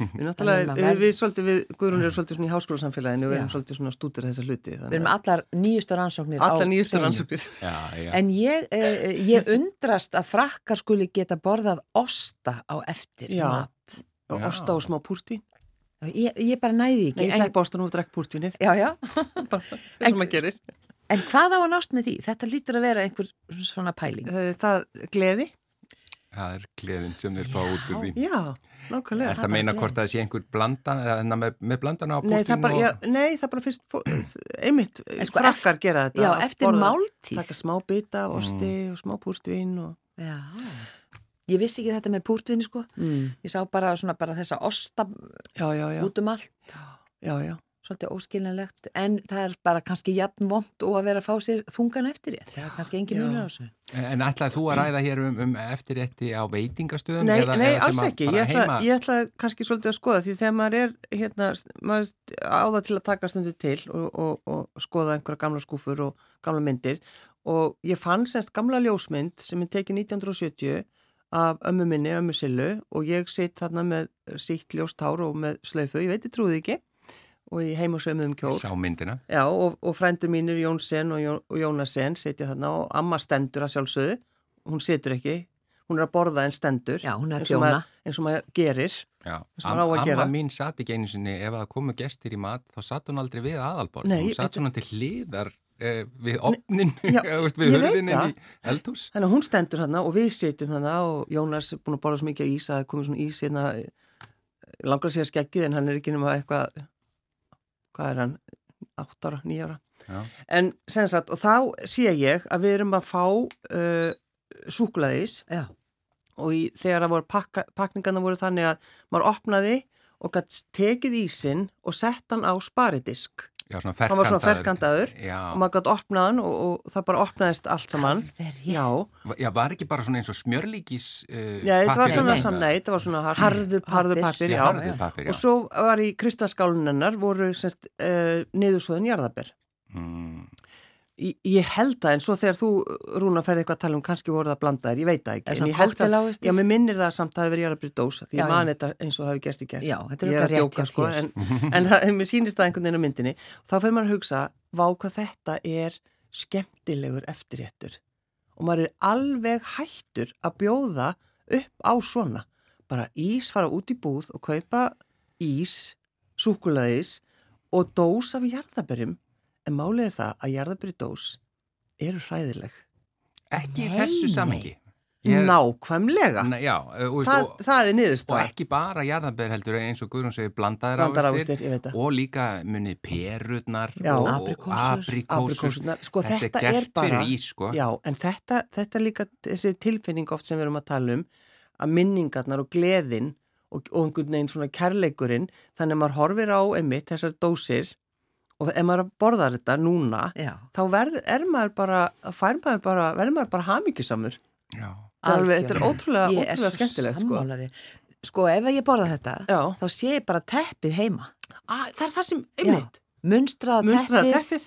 Við náttúrulega, við, við svolítið, við, Guðrún erum svolítið svona í háskólasamfélaginu og við erum svolítið svona stútur þessa hluti. Við erum allar nýjustu rannsóknir á Alla nýjustu hreinu. rannsóknir. Já, já. En ég, eh, ég undrast að frakkar skuli geta borðað osta á eftir Já. mat. Og Já. osta og smá púrtvín. Ég, ég bara næði Nei, ekki. ég en, sleppa ostan og drekk púrtvínið. já, já. (laughs) Bara, eins og maður gerir. En hvað á að nást með því? Þetta lítur að vera einhver svona pæling. Það, það gleði. Það er gleðin sem þeir fá út úr því. Já, nákvæmlega. Er það að meina hvort það sé einhver blanda, eða með, með blandana á Nei, það púrtín bara, og... já, nei, það bara fyrst, einmitt, sko, frakkar gera þetta. Já, að eftir borða- máltíð. Taka smá bita osti og smá púrtvín og... Já. Ég vissi ekki þetta með púrtvinni sko. Mm. Ég sá bara svona bara þessa osta Já, já, já. út um allt. Já, já. Svolítið óskilinlegt. En það er bara kannski jafn vond og að vera að fá sér þungan eftir ég. Það er kannski engin á þessu. En ætlaði þú að ræða hér um, um eftirrétti á veitingastöðum? Nei, eða, nei, eða sem alls að ekki. Ég ætla, heima- ég ætla kannski svolítið að skoða því þegar maður er, hérna, maður á það til að taka stundu til og, og, og skoða einhverja gamla skúfur og gamla myndir og ég fann semst gamla ljósmynd sem er tekið 1970 af ömmu minni, ömmu Sillu og ég sitt þarna með sítt ljóst hár og með slaufu, ég veit, ég trúði ekki og ég heim og sögum um kjól. Sá myndina. Já, og, og frændur mínir Jónsen og, Jón, og Jónasen sitja þarna og amma stendur að sjálfsögðu, hún situr ekki, hún er að borða en stendur. Já, hún er að eins og þjóna. eins og maður gerir. Já, sem maður á að Am, gera. amma mín satt ekki einu sinni ef það komu gestir í mat þá satt hún aldrei við aðalborð Nei, hún satt svona til hliðar eh, við opnin, já, (laughs) við það. í eldhús Þannig að hún stendur þarna og við sitjum þarna og Jónas er búin að borða svo mikið ís að það komið svona ís hérna, langar að segja skeggið en hann er ekki nema eitthvað, hvað er hann, 8 ára, 9 ára. Já. En sem sagt, og þá sé ég að við erum að fá uh, súkulaðis Já. og í, þegar það voru pakka, pakningarna voru þannig að maður opnaði og gætt tekið ísinn og sett hann á sparidisk. Já, svona Hann var svona ferkantaður. ferkantaður Já. og maður gætt opnað hann og, og það bara opnaðist allt saman. Alveg rétt. Já, Já, var ekki bara svona eins og smjörlíkis uh, Já, þetta var svona saman, nei, þetta var svona har, Harður pappír. harður pappír, Já, harður pappír, já. Og svo var í kristalskáluninnar voru semst uh, niðursóðin jarðabær. Mm, Ég, held það en svo þegar þú, Rúna, ferði eitthvað að tala um kannski voru það blandaðir, ég veit það ekki. En ég held kokteilávextir? Já, mér minnir það samt að það hefur verið jarðabær dósa, því Já, ég man þetta eins og það hefur gerst í gerð. Er Ég auðvitað að djóka, sko, þér. En, en það, mér sýnist það einhvern veginn á myndinni. Þá fyrir maður að hugsa, vá hvað þetta er skemmtilegur eftirréttur. og maður er alveg hættur að bjóða upp á svona. Bara ís, fara út í búð og kaupa ís, og. En málið er það að jarðaberi dós eru hræðileg. Ekki í Nei, þessu samengi. Nákvæmlega. Nei, já, og, Það, og, það er og niðurstað. ekki bara jarðanber heldur eins og Guðrún segir veit það. og líka munið perurnar Já. og Aprikósur. Sko, þetta, þetta er er gert bara- fyrir ís sko. Já, en þetta, þetta er líka þessi tilfinning oft sem við erum að tala um að minningarnar og gleðin og, og einhvern veginn svona kærleikurinn þannig að maður horfir á einmitt þessar dósir og ef maður borðar þetta núna Já, þá verður, er maður bara, fær maður bara, verður maður bara hamingjusamur. Já. Þetta er alveg- þetta er algjörlega. ótrúlega- er ótrúlega skemmtilegt, sko. Sko, ef ég borða þetta, Já. þá sé ég bara teppið heima. Að, það er það sem, Já, einmitt, munstraða munstraða teppið,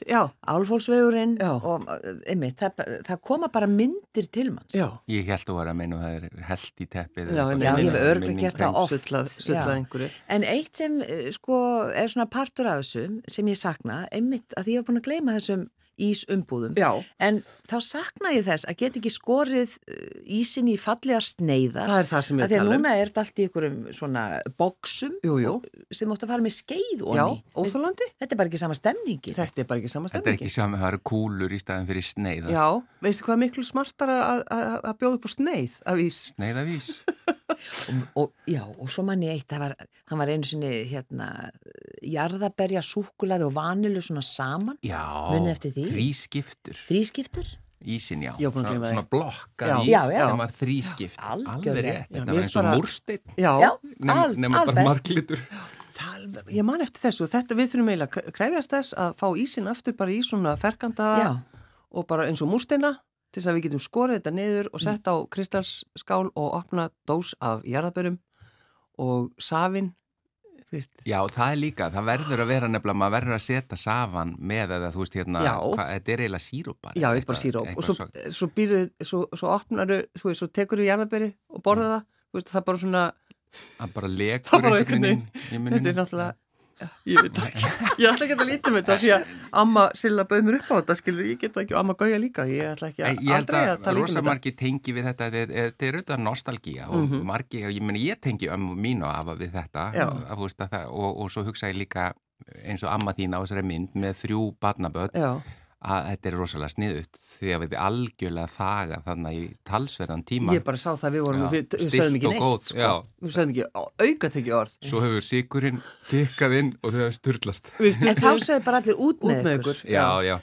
álfólksvegurinn og uh, einmitt, það, það koma bara myndir til manns. já, Ég held að vera að meina að það er held í teppið. Já, Já, ég hef örugglega gert það oft. sullað, sullað. En eitt sem eh, sko er svona partur af þessu sem ég sakna, einmitt að ég var búin að gleyma þessum ísumbúðum. Já, En þá sakna ég þess að geta ekki skorið eh, ísin í fallegar sneiðar. það er það sem ég Af tala um. núna er þetta allt í einhverjum svona og- sem áttu að fara með skeið Já, onni. óþólandi. Þetta er bara ekki sama stemningi. Þetta er bara ekki sama Þetta er ekki saman, það eru kúlur í staðin fyrir sneiða. Já, veistu hvað er miklu smartara að- að að bjóða upp á sneið af ís? Sneiðavís. (laughs) Og, já, og svo mann ég eitt, það var, hann var einu sinni hérna, jarðaberja, súkulaði og vanilu svona saman, Já, Munið eftir því? Þrískiptur. þrískiptur. Ísin, já. Að Svona, því. svona blokkað Já. ís Já, já. sem var þrískipt. Alveg rétt. Já, Þetta var eins og múrsteinn. Já, Já, Nefn, al- nema bara marglitur. ég man eftir þessu. Þetta við þurfum eiginlega að krefjast þess að fá ísin aftur bara í svona ferkanda Já, og bara eins og múrsteina til þess að við getum skorið þetta niður og sett á kristalsskál og opna dós af jarðabörum og safin, þú veist, Já, það er líka, það verður að vera nefnilega, maður verður að setja safan með eða þú veist hérna, hva, þetta er eiginlega síróp bara. já, eitthvað- eitthvað síróp. og svo, svo- býrðu, svo, svo opnaru, þú veist, svo tekur þú jarðaböri og borða það, þú veist, það er bara svona, Það bara lekur (laughs) Það bara einhvern veginn þetta er náttúrulega, ég veit ekki, ég ætla ekki að líta um þetta því að amma Silla bauð mér upp á þetta, skilur, ég get ekki og amma Gauja líka, ég ætla ekki að, Ég held aldrei að að tala rosa um þetta. margi tengi við þetta, þetta er, auðvitað nostalgía og Mhm. margi, ég meni ég tengi ömmu mín og afa við þetta. Að, að það, og, og svo hugsa ég líka eins og amma þín á þessari mynd með þrjú barnaböld Já, að þetta er rosalega sniðut því að við algjörlega þaga þannig í talsverðan tíma ég bara sá það við vorum, Já, við, við sögðum ekki neitt, sko, já. við sögðum ekki, auka tekið orð, svo hefur sigurinn tikkað inn og þau hefur styrlast við en þá sögðu bara allir út með ykkur. ykkur, Já, já.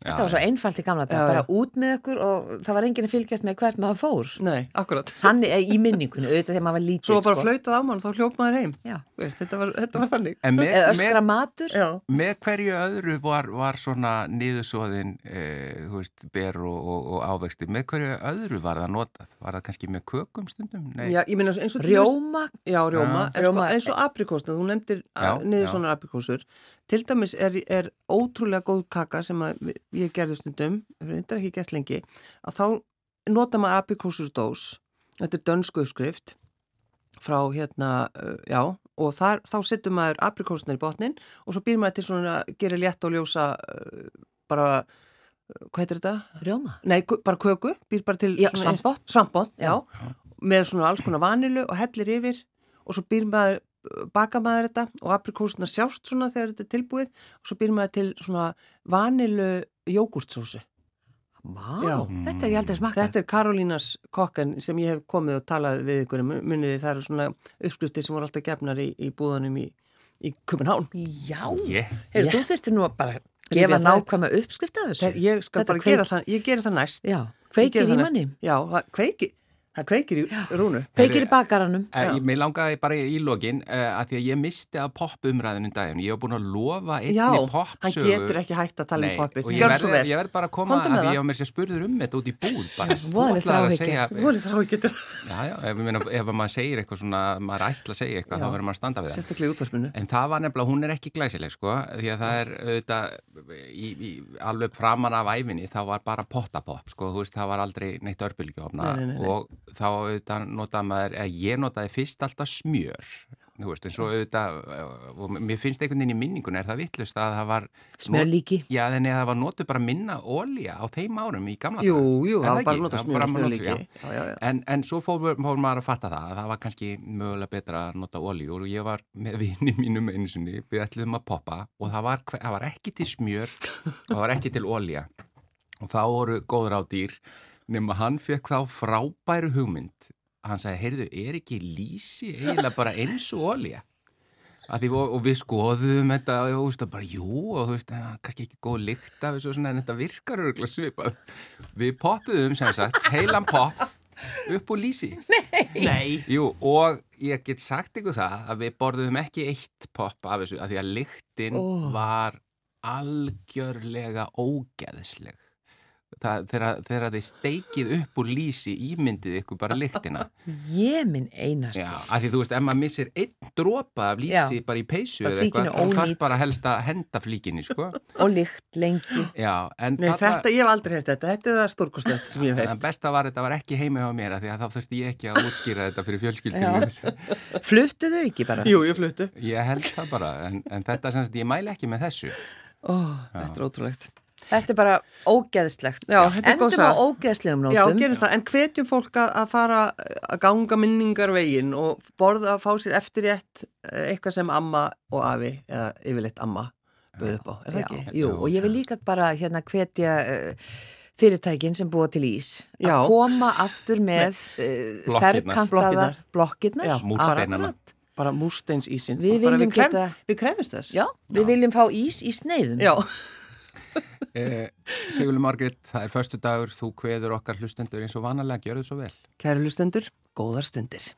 Þetta var svo einfalt í gamla dag, Já, bara já. út með ykkur og það var enginn að fylgjast með hvert maður fór. nei, akkurat, Þannig eh, í minningunni, auðvitað þegar maður var lítið. svo var bara sko. flautað á mann og þá hljóp maður heim, Já. Þú veist, þetta, var, þetta var þannig, En með, Eða með, öskra matur. já, með hverju öðru var, var svona niðursóðin e, þú veist, ber og, og, og ávexti með hverju öðru var það notað? Var það kannski með kökum stundum? Nei. já, ég meina eins og Rjóma, Já, rjóma, Já. en Rjóma- Sko, eins og aprikósna, þú nefndir Já, niður já. svona aprikósur. Til dæmis er, er ótrúlega góð kaka sem að ég gerði stundum, þetta er ekki gert lengi, að þá nota maður aprikósur dós, þetta er dönsku uppskrift frá hérna, uh, já, og þar, þá setur maður aprikósnar í botnin og svo býr maður til svona, gerir létt og ljósa uh, bara, uh, hvað heitir þetta? rjóma. Nei, bara köku, býr bara til Já, svona- svampbotn. Svampbotn, já. Já. Með svona alls konar vanilu og hellir yfir og svo býr maður, baka maður þetta og aprikósuna sjást svona þegar þetta er tilbúið og svo býr maður til svona vanilu jógurtsósu. Já. þetta er ég aldrei smakkað. Þetta er Karolínas kokkan sem ég hef komið og talað við ykkur um muniði. Það eru svona uppskrifti sem voru alltaf gefnar í, í búðanum í, í Kupenhán. Já, Ég, Heyrðu, Já. þú þurftir nú að bara gefa nákvæma uppskrift af þessu. Ég skal Þetta bara kveik- gera það, ég gera það næst. Já, kveikir það í næst. manni, Já, það kveikir, það kveikir í rúnu. kveikir í bakaranum. Eh, ég, mér langaði bara í lokin uh, að því að ég misti að pop-umræðinu daginn. Ég hef búin að lofa einni Já, hann pop-sögu. getur ekki hægt að tala Nei, um Gjörðu verð, svo vel. ég verð bara að koma að því það. ég var mér sér spurður um þetta út í búð bara. (laughs) Að þráhyggja. segja Volið þrá ekki Já, já, ef, ég meina, ef maður segir eitthvað svona, maður ætla að segja eitthvað, Já. þá verður maður að standa við það. sérstaklega í útvarpinu. En það var nefnilega, hún er ekki glæsileg, sko, því að það er auðvitað, í, í, alveg framan af æfinni, þá var bara pottapopp, sko, þú veist, það var aldrei neitt örbylgjófna Nei, nei, nei, nei. og þá auðvitað notaði maður, eða ég notaði fyrst alltaf smjör, þú veist, eins og auðvitað, og mér finnst einhvern veginn í minningun er það vittlust að það var Smjörlíki. Já, en það var notuð bara minna ólja á þeim árum í gamla Jú, jú, það var bara bara smjör, notuð, smjörlíki. já. Já, já. En, en svo fór, fór maður að fatta það að það var kannski mögulega betra að nota olíu og ég var með vini mínum einu sinni, við ætluðum að poppa og það var, það var ekki til smjör og það var ekki til olja og þá voru góður á dýr nema hann fekk þá frábæru hugmynd. Hann sagði, heyrðu, er ekki lýsi eiginlega bara eins og olja Að því, og, og við skoðum þetta og þú veist, bara jú og þú veist, það er kannski ekki góð lykt af þessu en þetta virkar örgulega svipað. Við poppuðum sem sagt heilan popp upp úr lýsi. Nei. Jú, og ég get sagt ykkur það að við borðum ekki eitt popp af þessu af því að lyktin var algjörlega ógeðsleg Það, þegar, þegar þið steikið upp úr lýsi ímyndið ykkur bara lyktina Ég minn einast. Já, af því þú veist, ef maður missir einn dropa af lýsi Já. bara í peysu eða eitthvað, þá þarf bara helst að henda flíkinni, sko Og lykt lengi. Já, en Nei, þetta, ég hef aldrei hefst þetta. Þetta er það stórkostast sem ég hef En hefst. besta var þetta var ekki heima hjá mér af því að þá þurfti ég ekki að útskýra þetta fyrir fjölskyldinu. Fluttu þau ekki bara? Jú, ég fluttu. Ég held það bara, en, en þetta semst, ég mæli ekki með þessu. Ó, þetta er ótrúlegt. Þetta er bara ógeðslegt. Já, þetta er góð Endum á ógeðslegum Já, nótum. gerum það. En hvetjum fólk að að fara að ganga minningar veginn og borða að fá sér eftirrétt eh, eitthvað sem amma og afi, eða yfirleitt amma, bauð upp á. Er það Já, ekki? jú, og ég vil líka bara hérna hvetja uh, fyrirtækin sem búa til ís Já. að koma aftur með Blokkirnar. ferkantaða Blokkirnar. Já, múrsteinana. Akkurat. Bara múrsteins ísinn. Við Við krefumst þess. Já, við viljum fá ís í sneiðum. Já. Eh, Sigurður Margrét, það er förstu dagur, þú kveður okkar hlustendur eins og vanalega, gjör þau svo vel. Kæru lustendur, góðar stundir.